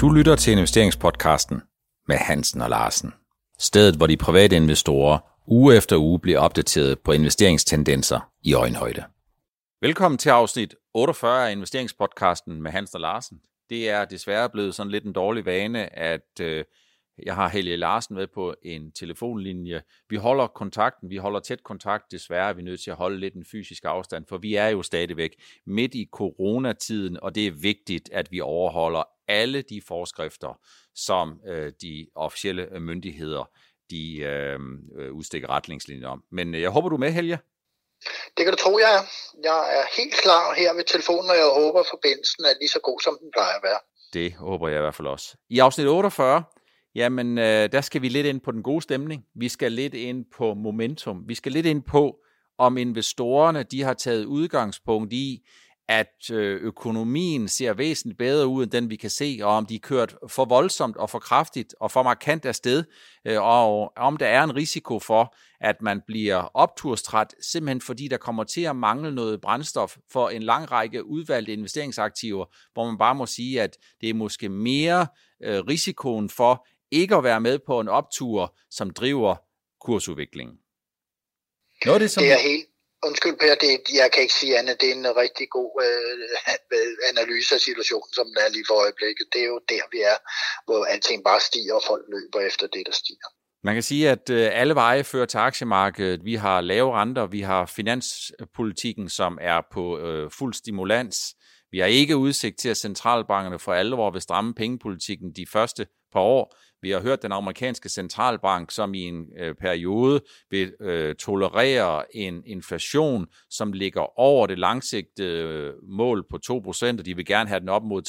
Du lytter til investeringspodcasten med Hansen og Larsen. Stedet, hvor de private investorer uge efter uge bliver opdateret på investeringstendenser i øjenhøjde. Velkommen til afsnit 48 af investeringspodcasten med Hansen og Larsen. Det er desværre blevet sådan lidt en dårlig vane, at øh, jeg har Helge Larsen med på en telefonlinje. Vi holder kontakten, vi holder tæt kontakt. Desværre er vi nødt til at holde lidt en fysisk afstand, for vi er jo stadigvæk midt i coronatiden, og det er vigtigt, at vi overholder alle de forskrifter, som øh, de officielle myndigheder de øh, øh udstikker retningslinjer om. Men øh, jeg håber, du er med, Helge. Det kan du tro, jeg er. Jeg er helt klar her ved telefonen, og jeg håber, at forbindelsen er lige så god, som den plejer at være. Det håber jeg i hvert fald også. I afsnit 48, jamen øh, der skal vi lidt ind på den gode stemning. Vi skal lidt ind på momentum. Vi skal lidt ind på, om investorerne de har taget udgangspunkt i, at øh, økonomien ser væsentligt bedre ud end den, vi kan se, og om de er kørt for voldsomt og for kraftigt og for markant afsted, øh, og om der er en risiko for, at man bliver opturstræt, simpelthen fordi der kommer til at mangle noget brændstof for en lang række udvalgte investeringsaktiver, hvor man bare må sige, at det er måske mere øh, risikoen for ikke at være med på en optur, som driver kursudviklingen. Noget det, som... det er helt, Undskyld Per, det, jeg kan ikke sige andet. Det er en rigtig god øh, analyse af situationen, som den er lige for øjeblikket. Det er jo der, vi er, hvor alting bare stiger, og folk løber efter det, der stiger. Man kan sige, at øh, alle veje fører til aktiemarkedet. Vi har lave renter, vi har finanspolitikken, som er på øh, fuld stimulans. Vi har ikke udsigt til, at centralbankerne for alvor vil stramme pengepolitikken de første par år. Vi har hørt den amerikanske centralbank, som i en øh, periode vil øh, tolerere en inflation, som ligger over det langsigtede øh, mål på 2%, og de vil gerne have den op mod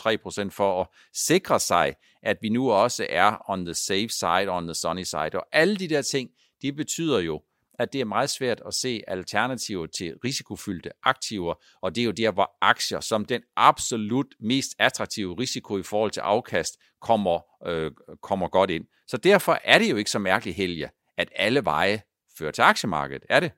3% for at sikre sig, at vi nu også er on the safe side, on the sunny side. Og alle de der ting, de betyder jo, at det er meget svært at se alternativer til risikofyldte aktiver, og det er jo der, hvor aktier som den absolut mest attraktive risiko i forhold til afkast kommer, øh, kommer godt ind. Så derfor er det jo ikke så mærkeligt, Helge, at alle veje fører til aktiemarkedet. Er det?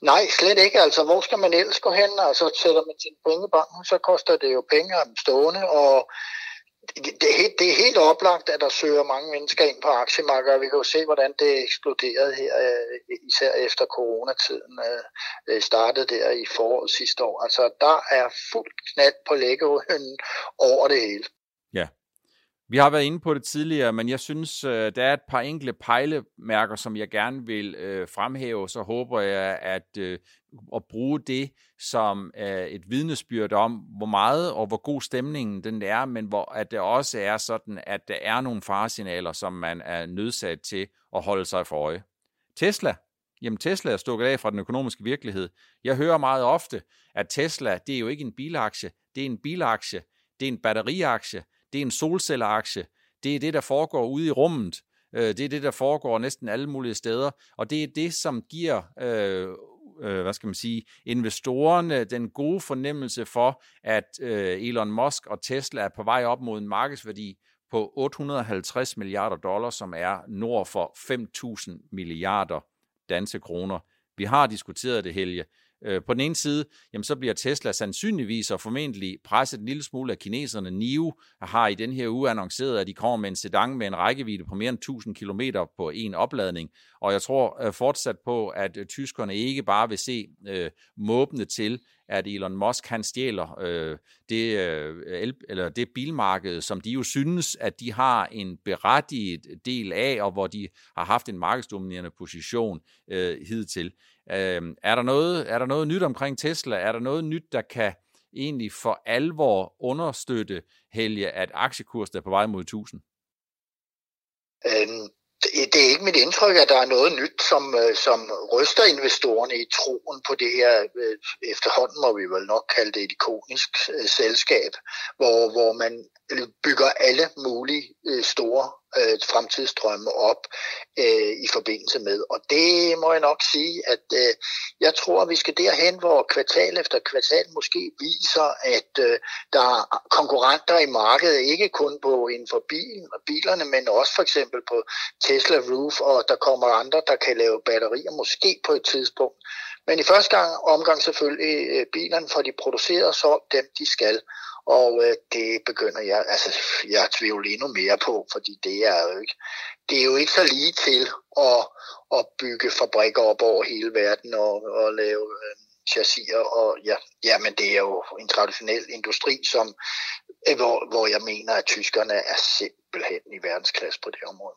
Nej, slet ikke. Altså, hvor skal man ellers gå hen? Altså, sætter man sin penge i banken, så koster det jo penge om stående, og det, er helt, det er helt oplagt, at der søger mange mennesker ind på aktiemarkedet, og vi kan jo se, hvordan det eksploderede her, øh, især efter coronatiden øh, øh, startede der i foråret sidste år. Altså, der er fuldt knald på lægehønnen over det hele. Ja, vi har været inde på det tidligere, men jeg synes, der er et par enkle pejlemærker, som jeg gerne vil øh, fremhæve. Så håber jeg, at øh, at bruge det som øh, et vidnesbyrd om, hvor meget og hvor god stemningen den er, men hvor at det også er sådan, at der er nogle faresignaler, som man er nødsat til at holde sig for øje. Tesla. Jamen Tesla er stukket af fra den økonomiske virkelighed. Jeg hører meget ofte, at Tesla, det er jo ikke en bilaktie, det er en bilaktie, det er en batteriaktie, det er en solcelleaktie, det er det, der foregår ude i rummet, øh, det er det, der foregår næsten alle mulige steder, og det er det, som giver, øh, øh, hvad skal man sige, investorerne den gode fornemmelse for, at øh, Elon Musk og Tesla er på vej op mod en markedsværdi på 850 milliarder dollars, som er nord for 5.000 milliarder danske kroner. Vi har diskuteret det, Helge. Øh, på den ene side, jamen så bliver Tesla sandsynligvis og formentlig presset en lille smule af kineserne. NIO har i den her uge annonceret, at de kommer med en sedan med en rækkevidde på mere end 1000 km på en opladning. Og jeg tror øh, fortsat på, at øh, tyskerne ikke bare vil se øh, måbne til, at Elon Musk han stjæler øh, det, øh, eller det bilmarked, som de jo synes, at de har en berettiget del af, og hvor de har haft en markedsdominerende position øh, hidtil. Øh, er, der noget, er der noget nyt omkring Tesla? Er der noget nyt, der kan egentlig for alvor understøtte, Helge, at aktiekursen er på vej mod 1000? Øhm, det, er ikke mit indtryk, at der er noget nyt, som, øh, som ryster investorerne i troen på det her, øh, efterhånden må vi vel nok kalde det et ikonisk øh, selskab, hvor, hvor man bygger alle mulige store øh, fremtidsdrømme op øh, i forbindelse med. Og det må jeg nok sige, at øh, jeg tror, at vi skal derhen, hvor kvartal efter kvartal måske viser, at øh, der er konkurrenter i markedet, ikke kun på inden for bilen, bilerne, men også for eksempel på Tesla Roof, og der kommer andre, der kan lave batterier, måske på et tidspunkt Men i første gang, omgang selvfølgelig øh, bilerne, for de produceret så dem, de skal. Og øh, det begynder jeg, altså jeg tvivler endnu mere på, fordi det er jo ikke, det er jo ikke så lige til at, at bygge fabrikker op over hele verden og, og lave øh, chassier. Og ja, ja, men det er jo en traditionel industri, som, øh, hvor, hvor jeg mener, at tyskerne er simpelthen i verdensklasse på det område.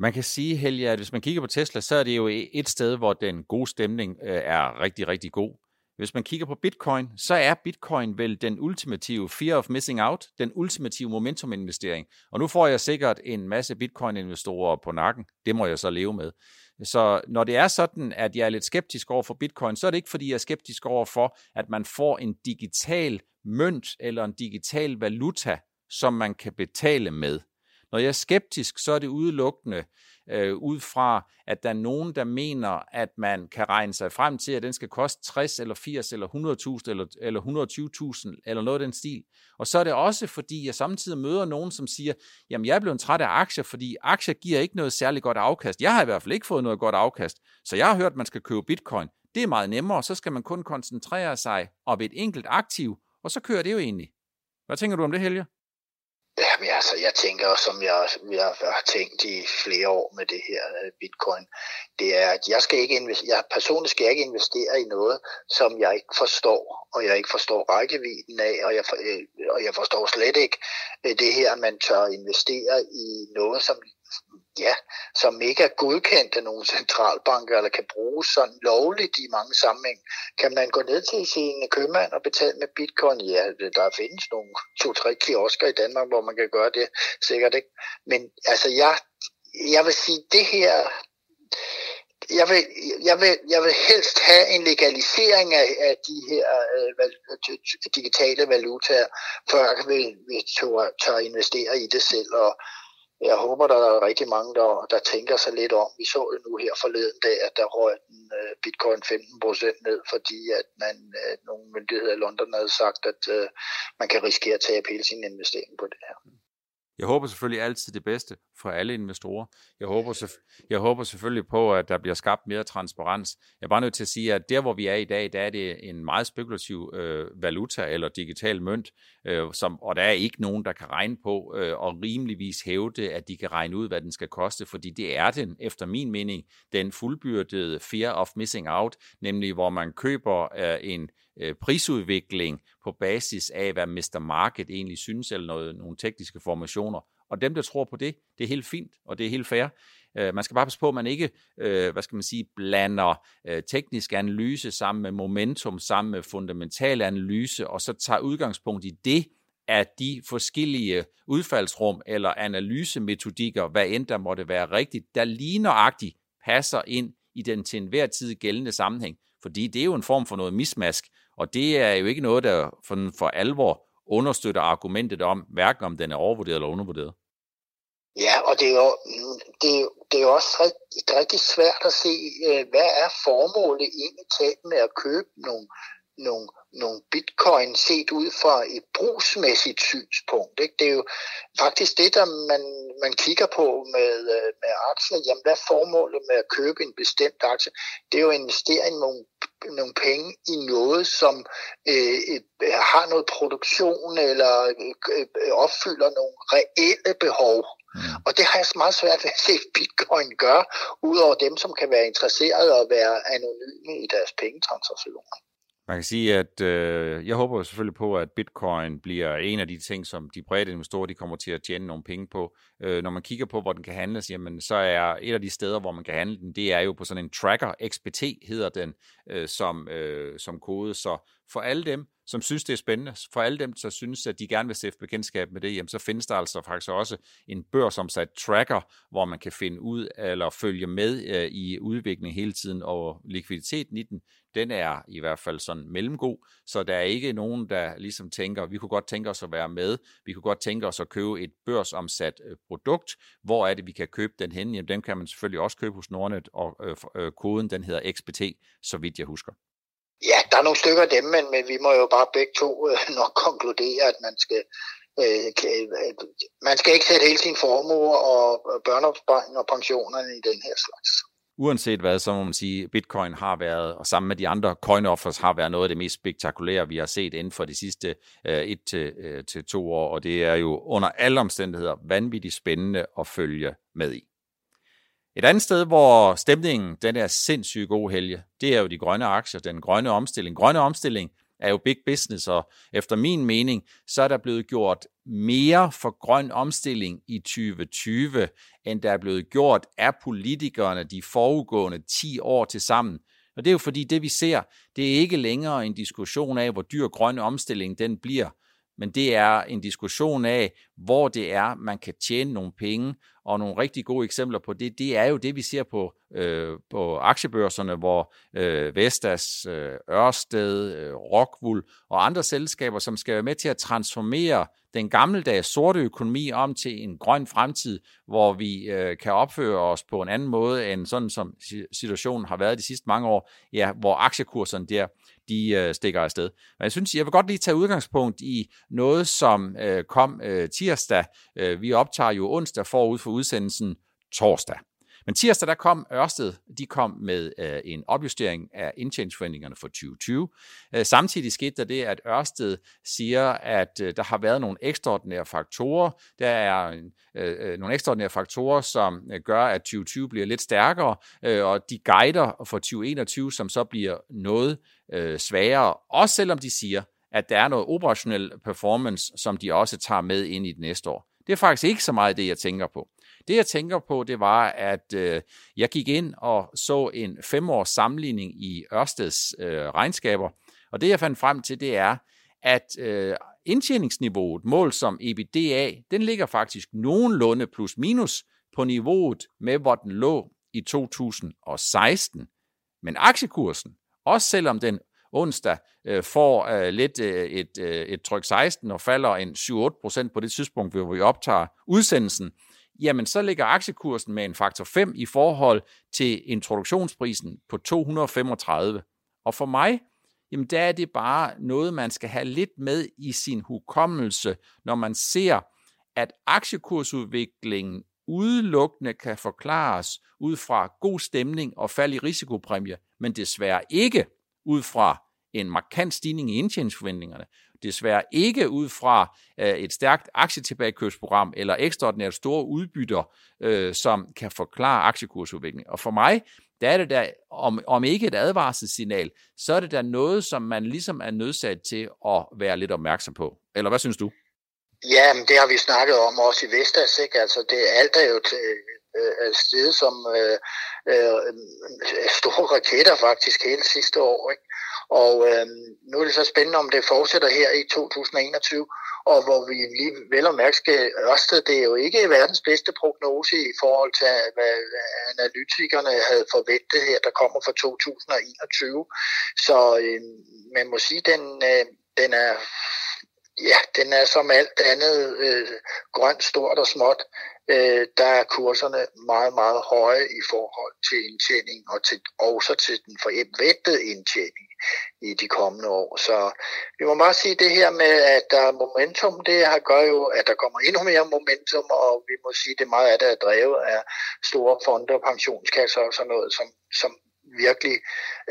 Man kan sige, Helge, at hvis man kigger på Tesla, så er det jo et sted, hvor den gode stemning øh, er rigtig, rigtig god. Hvis man kigger på Bitcoin, så er Bitcoin vel den ultimative fear of missing out, den ultimative momentuminvestering. Og nu får jeg sikkert en masse Bitcoin-investorer på nakken. Det må jeg så leve med. Så når det er sådan, at jeg er lidt skeptisk over for Bitcoin, så er det ikke, fordi jeg er skeptisk over for, at man får en digital mønt eller en digital valuta, som man kan betale med. Når jeg er skeptisk, så er det udelukkende øh, ud fra, at der er nogen, der mener, at man kan regne sig frem til, at den skal koste 60 eller 80 eller 100.000 eller, eller 120.000 eller noget af den stil. Og så er det også, fordi jeg samtidig møder nogen, som siger, jamen jeg er blevet træt af aktier, fordi aktier giver ikke noget særligt godt afkast. Jeg har i hvert fald ikke fået noget godt afkast, så jeg har hørt, at man skal købe bitcoin. Det er meget nemmere, så skal man kun koncentrere sig om et enkelt aktiv, og så kører det jo egentlig. Hvad tænker du om det, Helge? Jamen altså, jeg tænker, som jeg, jeg har tænkt i flere år med det her øh, bitcoin, det er, at jeg skal ikke investere, jeg personligt skal jeg ikke investere i noget, som jeg ikke forstår, og jeg ikke forstår rækkevidden af, og jeg, øh, og jeg forstår slet ikke øh, det her, at man tør investere i noget, som ja, som ikke er godkendt af nogle centralbanker, eller kan bruges sådan lovligt i mange sammenhæng. Kan man gå ned til sin købmand og betale med bitcoin? Ja, der findes nogle to-tre kiosker i Danmark, hvor man kan gøre det, sikkert ikke. Men altså, jeg, jeg vil sige, det her, jeg vil, jeg, vil, jeg vil helst have en legalisering af, af de her øh, digitale valutaer, før vi, vi tør, tør investere i det selv. Og, jeg håber, der er rigtig mange, der, der tænker sig lidt om. Vi så jo nu her forleden dag, at der røg den uh, bitcoin 15 procent ned, fordi at man, uh, nogle myndigheder i London havde sagt, at uh, man kan risikere at tabe hele sin investering på det her. Jeg håber selvfølgelig altid det bedste for alle investorer. Jeg håber, jeg håber selvfølgelig på, at der bliver skabt mere transparens. Jeg er bare nødt til at sige, at der hvor vi er i dag, der er det en meget spekulativ øh, valuta eller digital mønt, øh, som, og der er ikke nogen, der kan regne på øh, og rimeligvis hævde, at de kan regne ud, hvad den skal koste, fordi det er den, efter min mening, den fuldbyrdede fear of missing out, nemlig hvor man køber øh, en Øh, prisudvikling på basis af, hvad Mr. Market egentlig synes, eller noget, nogle tekniske formationer. Og dem, der tror på det, det er helt fint, og det er helt fair. Øh, man skal bare passe på, at man ikke, øh, hvad skal man sige, blander teknisk analyse sammen med momentum, sammen med fundamental analyse, og så tager udgangspunkt i det, at de forskellige udfaldsrum eller analysemetodikker, hvad end der måtte være rigtigt, der lige nøjagtigt passer ind i den til enhver tid gældende sammenhæng. Fordi det er jo en form for noget mismask, og det er jo ikke noget, der for, for alvor understøtter argumentet om, hverken om den er overvurderet eller undervurderet. Ja, og det er jo, det er, det er også rigtig, rigtig svært at se, øh, hvad er formålet egentlig med at købe nogle, nogle nogle bitcoin set ud fra et brugsmæssigt synspunkt. Ikke? Det er jo faktisk det, der man, man kigger på med, øh, med aktier. Jamen, hvad er formålet med at købe en bestemt aktie? Det er jo at investere i nogle, nogle penge i noget, som øh, har noget produktion eller øh, opfylder nogle reelle behov. Mm. Og det har jeg meget svært ved at se, Bitcoin gør, udover dem, som kan være interesserede og være anonyme i deres pengetransaktioner. Man kan sige, at øh, jeg håber selvfølgelig på, at bitcoin bliver en af de ting, som de brede investorer de kommer til at tjene nogle penge på. Øh, når man kigger på, hvor den kan handles, jamen, så er et af de steder, hvor man kan handle den, det er jo på sådan en tracker, XPT hedder den, øh, som, øh, som kode. Så for alle dem, som synes, det er spændende, for alle dem, der synes, at de gerne vil stifte bekendtskab med det, jamen, så findes der altså faktisk også en børsomsat tracker, hvor man kan finde ud eller følge med øh, i udviklingen hele tiden, og likviditeten i den, den er i hvert fald sådan mellemgod, så der er ikke nogen, der ligesom tænker, vi kunne godt tænke os at være med, vi kunne godt tænke os at købe et børsomsat øh, produkt, hvor er det, vi kan købe den hen? Jamen, dem kan man selvfølgelig også købe hos Nordnet, og øh, øh, koden den hedder XBT, så vidt jeg husker. Ja, der er nogle stykker af dem, men, men vi må jo bare begge to øh, nok konkludere, at man skal, øh, øh, man skal ikke sætte hele sin formue og børneopsparing og pensionerne i den her slags. uanset hvad, så må man sige, bitcoin har været, og sammen med de andre coin offers, har været noget af det mest spektakulære, vi har set inden for de sidste øh, et til, øh, til to år, og det er jo under alle omstændigheder vanvittigt spændende at følge med i. Et andet sted, hvor stemningen den er sindssygt god helge, det er jo de grønne aktier, den grønne omstilling. Grønne omstilling er jo big business, og efter min mening, så er der blevet gjort mere for grøn omstilling i 2020, end der er blevet gjort af politikerne de forudgående 10 år til sammen. Og det er jo fordi det vi ser, det er ikke længere en diskussion af, hvor dyr grøn omstilling den bliver, men det er en diskussion af, hvor det er, man kan tjene nogle penge, og nogle rigtig gode eksempler på det, det er jo det, vi ser på, øh, på aktiebørserne, hvor øh, Vestas, øh, Ørsted, øh, Rockwool og andre selskaber, som skal være med til at transformere den gammeldags sorte økonomi om til en grøn fremtid, hvor vi øh, kan opføre os på en anden måde, end sådan som situationen har været de sidste mange år, ja, hvor aktiekurserne der, de øh, stikker afsted. Men jeg synes, jeg vil godt lige tage udgangspunkt i noget, som øh, kom øh, tirsdag. Øh, vi optager jo onsdag forud for udsendelsen torsdag. Men tirsdag der kom Ørsted, de kom med øh, en opjustering af indtjeningsforventningerne for 2020. Øh, samtidig skete der det, at Ørsted siger, at øh, der har været nogle ekstraordinære faktorer. Der er øh, øh nogle ekstraordinære faktorer, som øh, gør, at 2020 bliver lidt stærkere, øh, og de guider for 2021, som så bliver noget øh, sværere, også selvom de siger, at der er noget operationel performance, som de også tager med ind i det næste år. Det er faktisk ikke så meget det, jeg tænker på. Det, jeg tænker på, det var, at øh, jeg gik ind og så en femårs sammenligning i Ørsteds øh, regnskaber, og det, jeg fandt frem til, det er, at øh, indtjeningsniveauet, mål som EBITDA, den ligger faktisk nogenlunde plus minus på niveauet med, hvor den lå i 2016. Men aktiekursen, også selvom den onsdag øh, får øh, lidt øh, et, øh, et tryk 16 og falder en 7-8 procent på det tidspunkt, hvor vi optager udsendelsen, jamen så ligger aktiekursen med en faktor 5 i forhold til introduktionsprisen på 235. Og for mig, jamen der er det bare noget, man skal have lidt med i sin hukommelse, når man ser, at aktiekursudviklingen udelukkende kan forklares ud fra god stemning og fald i risikopræmie, men desværre ikke ud fra en markant stigning i indtjeningsforventningerne, desværre ikke ud fra øh, et stærkt aktietilbagekøbsprogram eller ekstraordinært store udbytter, øh, som kan forklare aktiekursudviklingen. Og for mig, der er det der, om, om ikke et advarselssignal, så er det der noget, som man ligesom er nødsat til at være lidt opmærksom på. Eller hvad synes du? Ja, men det har vi snakket om også i Vestas, ikke? Altså, det, alt er jo til, øh, sted som øh, øh, store raketter faktisk hele sidste år. Ikke? Og øh, nu er det så spændende, om det fortsætter her i 2021, og hvor vi lige vel og mærke skal Ørsted, det er jo ikke verdens bedste prognose i forhold til, hvad analytikerne havde forventet her, der kommer for 2021. Så øh, man må sige, den, øh, den er Ja, den er som alt andet øh, grønt, stort og småt. Øh, der er kurserne meget, meget høje i forhold til indtjening og til, også til den forventede indtjening i de kommende år. Så vi må bare sige det her med, at der er momentum, det har gør jo, at der kommer endnu mere momentum, og vi må sige, at det meget af det er drevet af store fonde og pensionskasser og sådan noget, som, som virkelig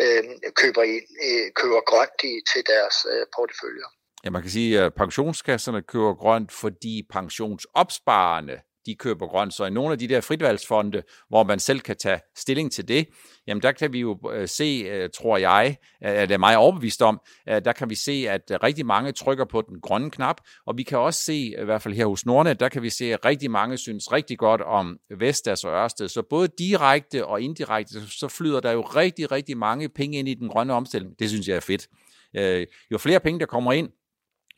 øh, køber, ind, øh, køber grønt i, til deres øh, porteføljer. Ja, man kan sige, at pensionskasserne køber grønt, fordi pensionsopsparerne de køber grønt. Så i nogle af de der fritvalgsfonde, hvor man selv kan tage stilling til det, jamen der kan vi jo øh, se, øh, tror jeg, at det er meget overbevist om, der kan vi se, at rigtig mange trykker på den grønne knap, og vi kan også se, i hvert fald her hos Nordnet, der kan vi se, at rigtig mange synes rigtig godt om Vestas og Ørsted. Så både direkte og indirekte, så flyder der jo rigtig, rigtig mange penge ind i den grønne omstilling. Det synes jeg er fedt. Øh, jo flere penge, der kommer ind,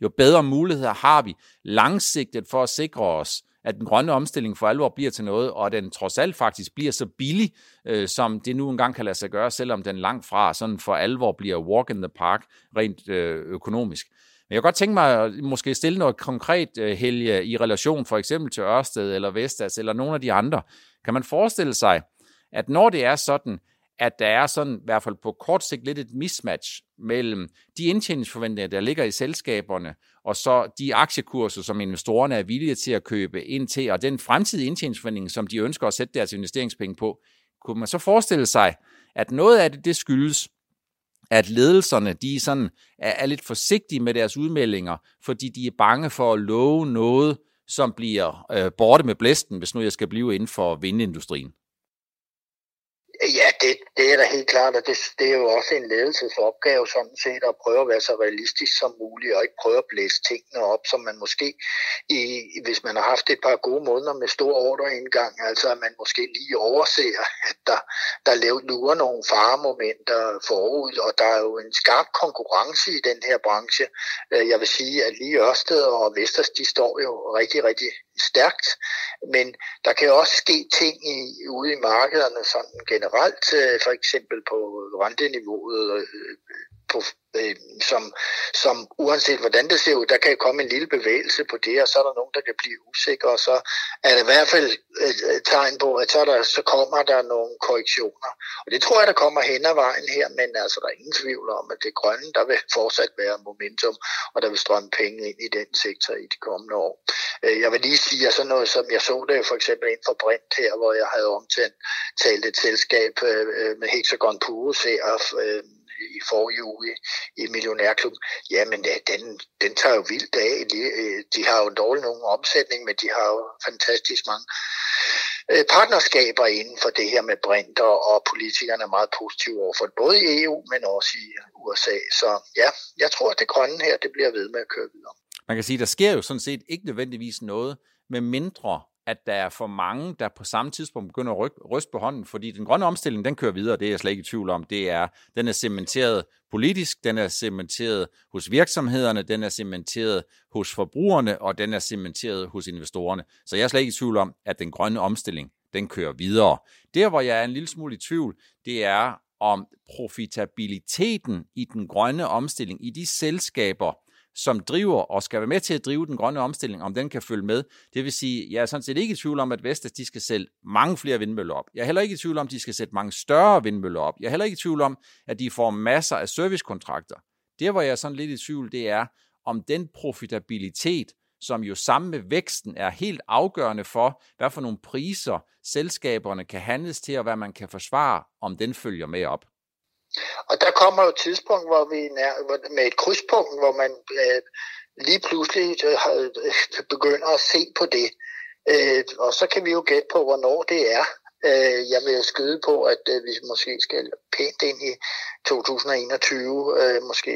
jo bedre muligheder har vi langsigtet for at sikre os, at den grønne omstilling for alvor bliver til noget, og at den trods alt faktisk bliver så billig, øh, som det nu engang kan lade sig gøre, selvom den langt fra sådan for alvor bliver walk in the park rent øh, økonomisk. Men jeg kan godt tænke mig at måske stille noget konkret, øh, Helge, i relation for eksempel til Ørsted eller Vestas eller nogle af de andre. Kan man forestille sig, at når det er sådan, at der er sådan, i hvert fald på kort sigt, lidt et mismatch mellem de indtjeningsforventninger, der ligger i selskaberne, og så de aktiekurser, som investorerne er villige til at købe ind til, og den fremtidige indtjeningsforventning, som de ønsker at sætte deres investeringspenge på, kunne man så forestille sig, at noget af det, det skyldes, at ledelserne de sådan er, er lidt forsigtige med deres udmeldinger, fordi de er bange for at love noget, som bliver øh, borte med blæsten, hvis nu jeg skal blive inden for vindindustrien. Det, det er da helt klart, og det, det er jo også en ledelsesopgave sådan set at prøve at være så realistisk som muligt, og ikke prøve at blæse tingene op, som man måske, i, hvis man har haft et par gode måneder med stor ordreindgang, altså at man måske lige overser, at der, der lavet lurer nogle faremomenter forud, og der er jo en skarp konkurrence i den her branche. Øh, jeg vil sige, at lige Ørsted og Vesters, de står jo rigtig, rigtig stærkt, men der kan også ske ting i, ude i markederne sådan generelt, øh, for eksempel på renteniveauet, øh, på øh, som, som uanset hvordan det ser ud, der kan komme en lille bevægelse på det, og så er der nogen, der kan blive usikre, og så er det i hvert fald et tegn på, at så, der, så kommer der nogle korrektioner. Og det tror jeg, der kommer hen ad vejen her, men altså, der er ingen tvivl om, at det grønne, der vil fortsat være momentum, og der vil strømme penge ind i den sektor i de kommende år. Øh, jeg vil lige sige, at sådan noget som jeg så det for eksempel inden for Brint her, hvor jeg havde omtalt et selskab med Hexagon Purus her, i forrige uge i Millionærklubben, jamen øh, den, den tager jo vildt af. De, øh, de har jo dårlig nogen omsætning, men de har jo fantastisk mange øh, partnerskaber inden for det her med brint, og, og politikerne er meget positive overfor det, både i EU, men også i USA. Så ja, jeg tror, at det grønne her, det bliver ved med at køre videre. Man kan sige, der sker jo sådan set ikke nødvendigvis noget, med mindre at der er for mange, der på samme tidspunkt begynder at ryste på hånden, fordi den grønne omstilling, den kører videre, det er jeg slet ikke i tvivl om. Det er, den er cementeret politisk, den er cementeret hos virksomhederne, den er cementeret hos forbrugerne, og den er cementeret hos investorerne. Så jeg er slet ikke i tvivl om, at den grønne omstilling, den kører videre. Der, hvor jeg er en lille smule i tvivl, det er om profitabiliteten i den grønne omstilling i de selskaber, som driver og skal være med til at drive den grønne omstilling, om den kan følge med. Det vil sige, jeg er sådan set ikke i tvivl om, at Vestas de skal sælge mange flere vindmøller op. Jeg er heller ikke i tvivl om, at de skal sætte mange større vindmøller op. Jeg er heller ikke i tvivl om, at de får masser af servicekontrakter. Det, hvor jeg er sådan lidt i tvivl, det er, om den profitabilitet, som jo sammen med væksten er helt afgørende for, hvad for nogle priser selskaberne kan handles til, og hvad man kan forsvare, om den følger med op. Og der kommer jo et tidspunkt, hvor vi nær, med et krydspunkt, hvor man øh, lige pludselig øh, begynder at se på det. Øh, og så kan vi jo gætte på, hvornår det er. Øh, jeg vil skyde på, at øh, vi måske skal pænt ind i 2021, øh, måske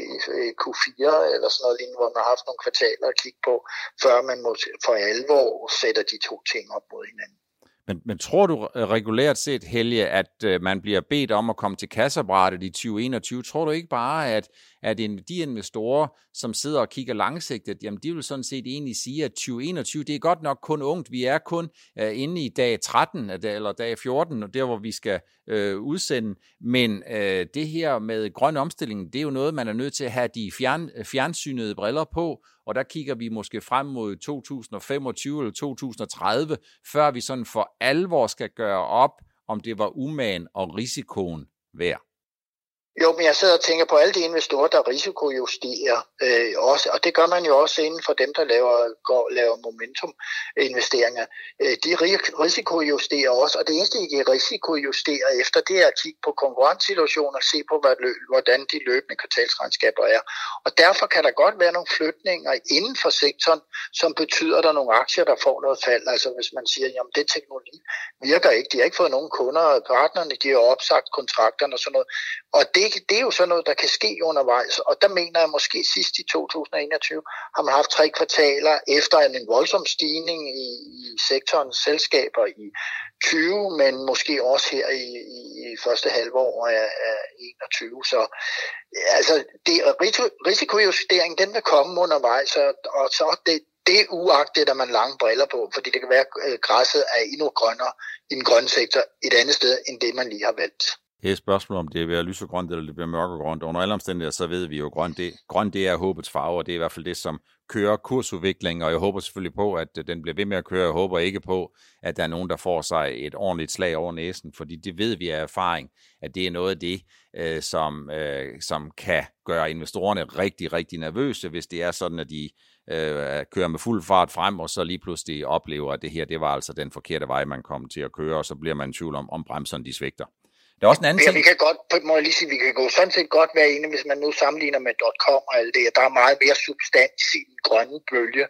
i Q4 eller sådan noget lignende, hvor man har haft nogle kvartaler at kigge på, før man for alvor sætter de to ting op mod hinanden. Men, men tror du øh, regulært set, Helge, at øh, man bliver bedt om at komme til kassabrættet i 2021? Tror du ikke bare, at, at de investorer, som sidder og kigger langsigtet, jamen de vil sådan set egentlig sige, at 2021, det er godt nok kun ungt. Vi er kun uh, inde i dag 13 eller dag 14, og der hvor vi skal uh, udsende. Men uh, det her med grøn omstilling, det er jo noget, man er nødt til at have de fjern, fjernsynede briller på, og der kigger vi måske frem mod 2025 eller 2030, før vi sådan for alvor skal gøre op, om det var umagen og risikoen værd. Jo, men jeg sidder og tænker på alle de investorer, der risikojusterer øh, også, og det gør man jo også inden for dem, der laver, går, laver momentum-investeringer. Øh, de risikojusterer også, og det eneste, de kan efter, det er at kigge på konkurrencesituationer og se på, hvad, hvordan de løbende kvartalsregnskaber er. Og derfor kan der godt være nogle flytninger inden for sektoren, som betyder, at der er nogle aktier, der får noget fald. Altså hvis man siger, at det teknologi virker ikke, de har ikke fået nogen kunder, partnerne, de har opsagt kontrakterne og sådan noget. Og det det, det er jo sådan noget, der kan ske undervejs, og der mener jeg måske sidst i 2021 har man haft tre kvartaler efter en voldsom stigning i, i sektorens selskaber i 20, men måske også her i, i, i første halvår af, af 21. Så altså, det, risikojustering, den vil komme undervejs, og, og så det, det er uagtet, at man lange briller på, fordi det kan være, at græsset er endnu grønnere i den grønne sektor et andet sted, end det man lige har valgt. Her spørgsmål om det bliver lysegrønt eller det bliver mørkegrønt. Under alle omstændigheder, så ved vi jo, at grønt det, grønt det er håbets farve, og det er i hvert fald det, som kører kursudviklingen, og jeg håber selvfølgelig på, at øh, den bliver ved med at køre. Jeg håber ikke på, at der er nogen, der får sig et ordentligt slag over næsen, fordi det ved vi af erfaring, at det er noget af det, øh, som, øh, som kan gøre investorerne rigtig, rigtig nervøse, hvis det er sådan, at de øh, kører med fuld fart frem, og så lige pludselig oplever, at det her, det var altså den forkerte vej, man kom til at køre, og så bliver man i tvivl om, om bremserne de svigter. Der er også en anden ting. Ja, vi kan godt, må jeg lige sige, vi kan gå sådan set godt være enige, hvis man nu sammenligner med .com og alt det. Der er meget mere substans i den grønne bølge,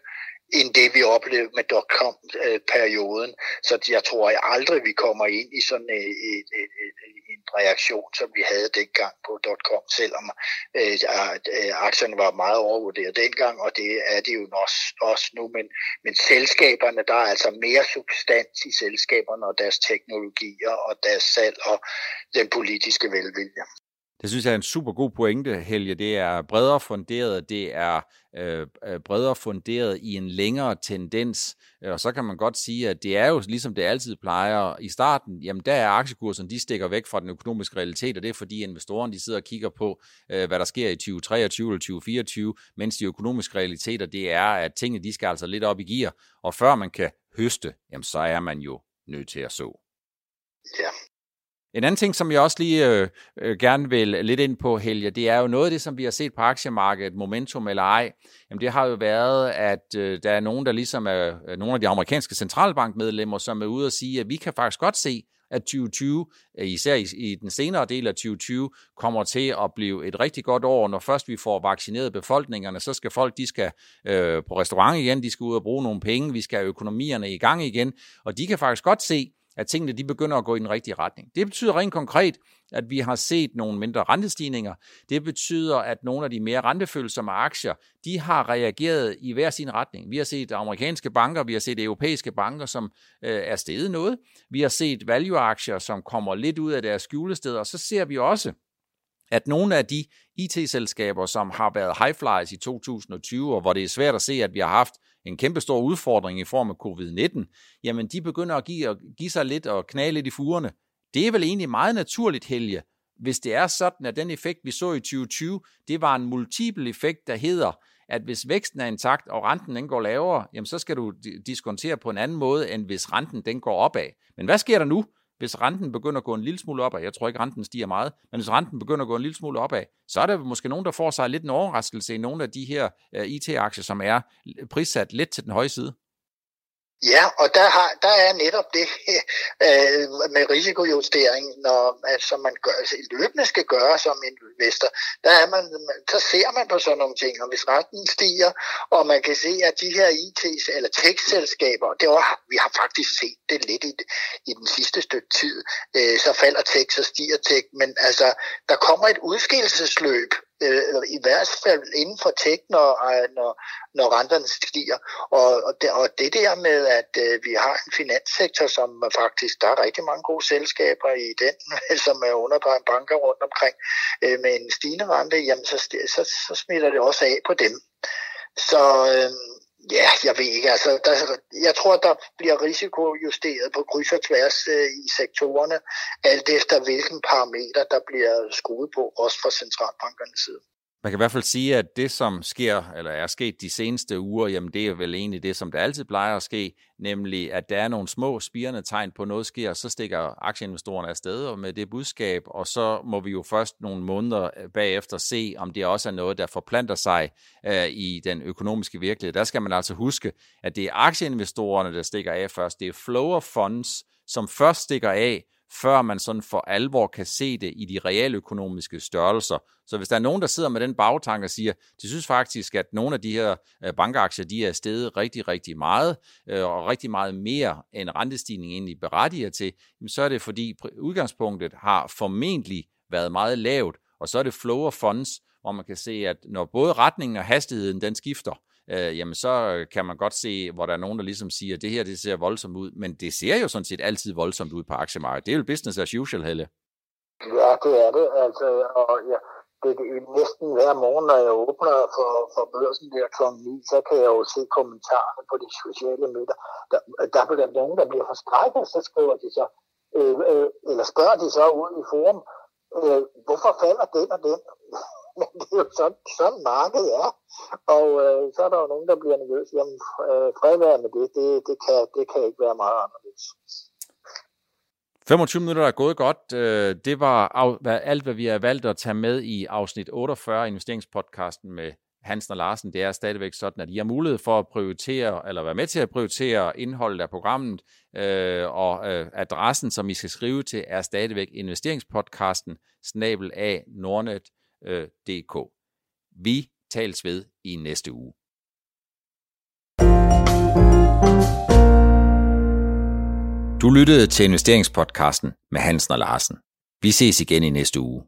end det vi oplevede med dotcom-perioden. Så jeg tror jeg aldrig, vi kommer ind i sådan en, en, en en reaktion, som vi havde dengang på dotcom, selvom øh, øh, aktierne var meget overvurderet dengang, og det er det jo også, også nu. Men, men selskaberne, der er altså mere substans i selskaberne og deres teknologier og deres salg og den politiske velvilje. Det synes jeg er en super god pointe, Helge. Det er bredere funderet, det er øh, øh, bredere funderet i en længere tendens, og så kan man godt sige, at det er jo ligesom det altid plejer. I starten, jamen der er aktiekurserne, de stikker væk fra den økonomiske realitet, og det er fordi investorerne, de sidder og kigger på, øh, hvad der sker i 2023 eller 2024, mens de økonomiske realiteter, det er, at tingene, de skal altså lidt op i gear, og før man kan høste, jamen så er man jo nødt til at så. Ja, en anden ting, som jeg også lige øh, øh, gerne vil lidt ind på, Helge, det er jo noget af det, som vi har set på aktiemarkedet, momentum eller ej. Jamen det har jo været, at øh, der er nogen, der ligesom er øh, nogle af de amerikanske centralbankmedlemmer, som er ude og sige, at vi kan faktisk godt se, at 2020, øh, især i, i den senere del af 2020, kommer til at blive et rigtig godt år. Når først vi får vaccineret befolkningerne, så skal folk, de skal øh, på restaurant igen, de skal ud og bruge nogle penge, vi skal have økonomierne i gang igen, og de kan faktisk godt se, at tingene de begynder at gå i den rigtige retning. Det betyder rent konkret, at vi har set nogle mindre rentestigninger. Det betyder, at nogle af de mere rentefølsomme aktier, de har reageret i hver sin retning. Vi har set amerikanske banker, vi har set europæiske banker, som øh, er steget noget. Vi har set value-aktier, som kommer lidt ud af deres skjulesteder. Og så ser vi også, at nogle af de IT-selskaber, som har været high flyers i 2020, og hvor det er svært at se, at vi har haft en kæmpe stor udfordring i form af covid-19, jamen de begynder at give, at give sig lidt og knage lidt i fugerne. Det er vel egentlig meget naturligt, Helge, hvis det er sådan, at den effekt, vi så i 2020, det var en multiple effekt, der hedder, at hvis væksten er intakt, og renten den går lavere, jamen så skal du diskontere på en anden måde, end hvis renten den går opad. Men hvad sker der nu? Hvis renten begynder at gå en lille smule opad, jeg tror ikke, renten stiger meget, men hvis renten begynder at gå en lille smule opad, så er der måske nogen, der får sig lidt en overraskelse i nogle af de her øh, IT-aktier, som er prissat lidt til den høje side. Ja, og der, har, der er netop det øh, med risikojustering, når altså man gør, altså løbende skal gøre som investor. Der er man, så ser man på sådan nogle ting, og hvis retten stiger, og man kan se, at de her IT eller tech-selskaber, det var, vi har faktisk set det lidt i, i den sidste stykke tid, øh, så falder tech, så stiger tech, men altså, der kommer et udskillelsesløb, øh, i hvert fald inden for tech, når, øh, når, når renterne stiger. Og, og, det, og det der med, at øh, vi har en finanssektor, som faktisk, der er rigtig mange gode selskaber i den, som er underdrejet banker rundt omkring, øh, med en stigende rente, jamen så, så, så smitter det også af på dem. Så øh, Ja, jeg ved ikke. Altså, der, jeg tror, der bliver risikojusteret på kryds og tværs øh, i sektorerne, alt efter hvilken parameter, der bliver skruet på, også fra centralbankernes side. Man kan i hvert fald sige, at det, som sker, eller er sket de seneste uger, jamen det er vel egentlig det, som der altid plejer at ske, nemlig at der er nogle små spirende tegn på, at noget sker, så stikker aktieinvestorerne afsted og med det budskab, og så må vi jo først nogle måneder øh, bagefter se, om det også er noget, der forplanter sig øh, i den økonomiske virkelighed. Der skal man altså huske, at det er aktieinvestorerne, der stikker af først. Det er flow of funds, som først stikker af, før man sådan for alvor kan se det i de realøkonomiske størrelser. Så hvis der er nogen, der sidder med den bagtanke og siger, de synes faktisk, at nogle af de her øh, bankaktier, de er steget rigtig, rigtig meget, øh, og rigtig meget mere end rentestigningen egentlig berettiger til, så er det fordi udgangspunktet har formentlig været meget lavt, og så er det flow of funds, hvor man kan se, at når både retningen og hastigheden den skifter, øh, jamen så kan man godt se, hvor der er nogen, der ligesom siger, at det her det ser voldsomt ud, men det ser jo sådan set altid voldsomt ud på aktiemarkedet. Det er jo business as usual, Helle. Ja, det er det. Altså, og ja, det, det er næsten hver morgen, når jeg åbner for, for børsen der kl. 9, så kan jeg jo se kommentarerne på de sociale medier. Der, der er nogen, der bliver forskrækket, så skriver de så, øh, øh, eller spørger de så ud i forum, øh, hvorfor falder den og den? Men det er jo sådan, sådan markedet er. Og øh, så er der jo nogen, der bliver nervøse. Jamen, øh, fred med det. Det, det, kan, det kan ikke være meget anderledes. 25 minutter er gået godt. Øh, det var alt, hvad vi har valgt at tage med i afsnit 48 investeringspodcasten med Hansen og Larsen. Det er stadigvæk sådan, at I har mulighed for at prioritere, eller være med til at prioritere indholdet af programmet, øh, og øh, adressen, som I skal skrive til, er stadigvæk investeringspodcasten snabel af Øh, dk. Vi tales ved i næste uge. Du lyttede til investeringspodcasten med Hansen og Larsen. Vi ses igen i næste uge.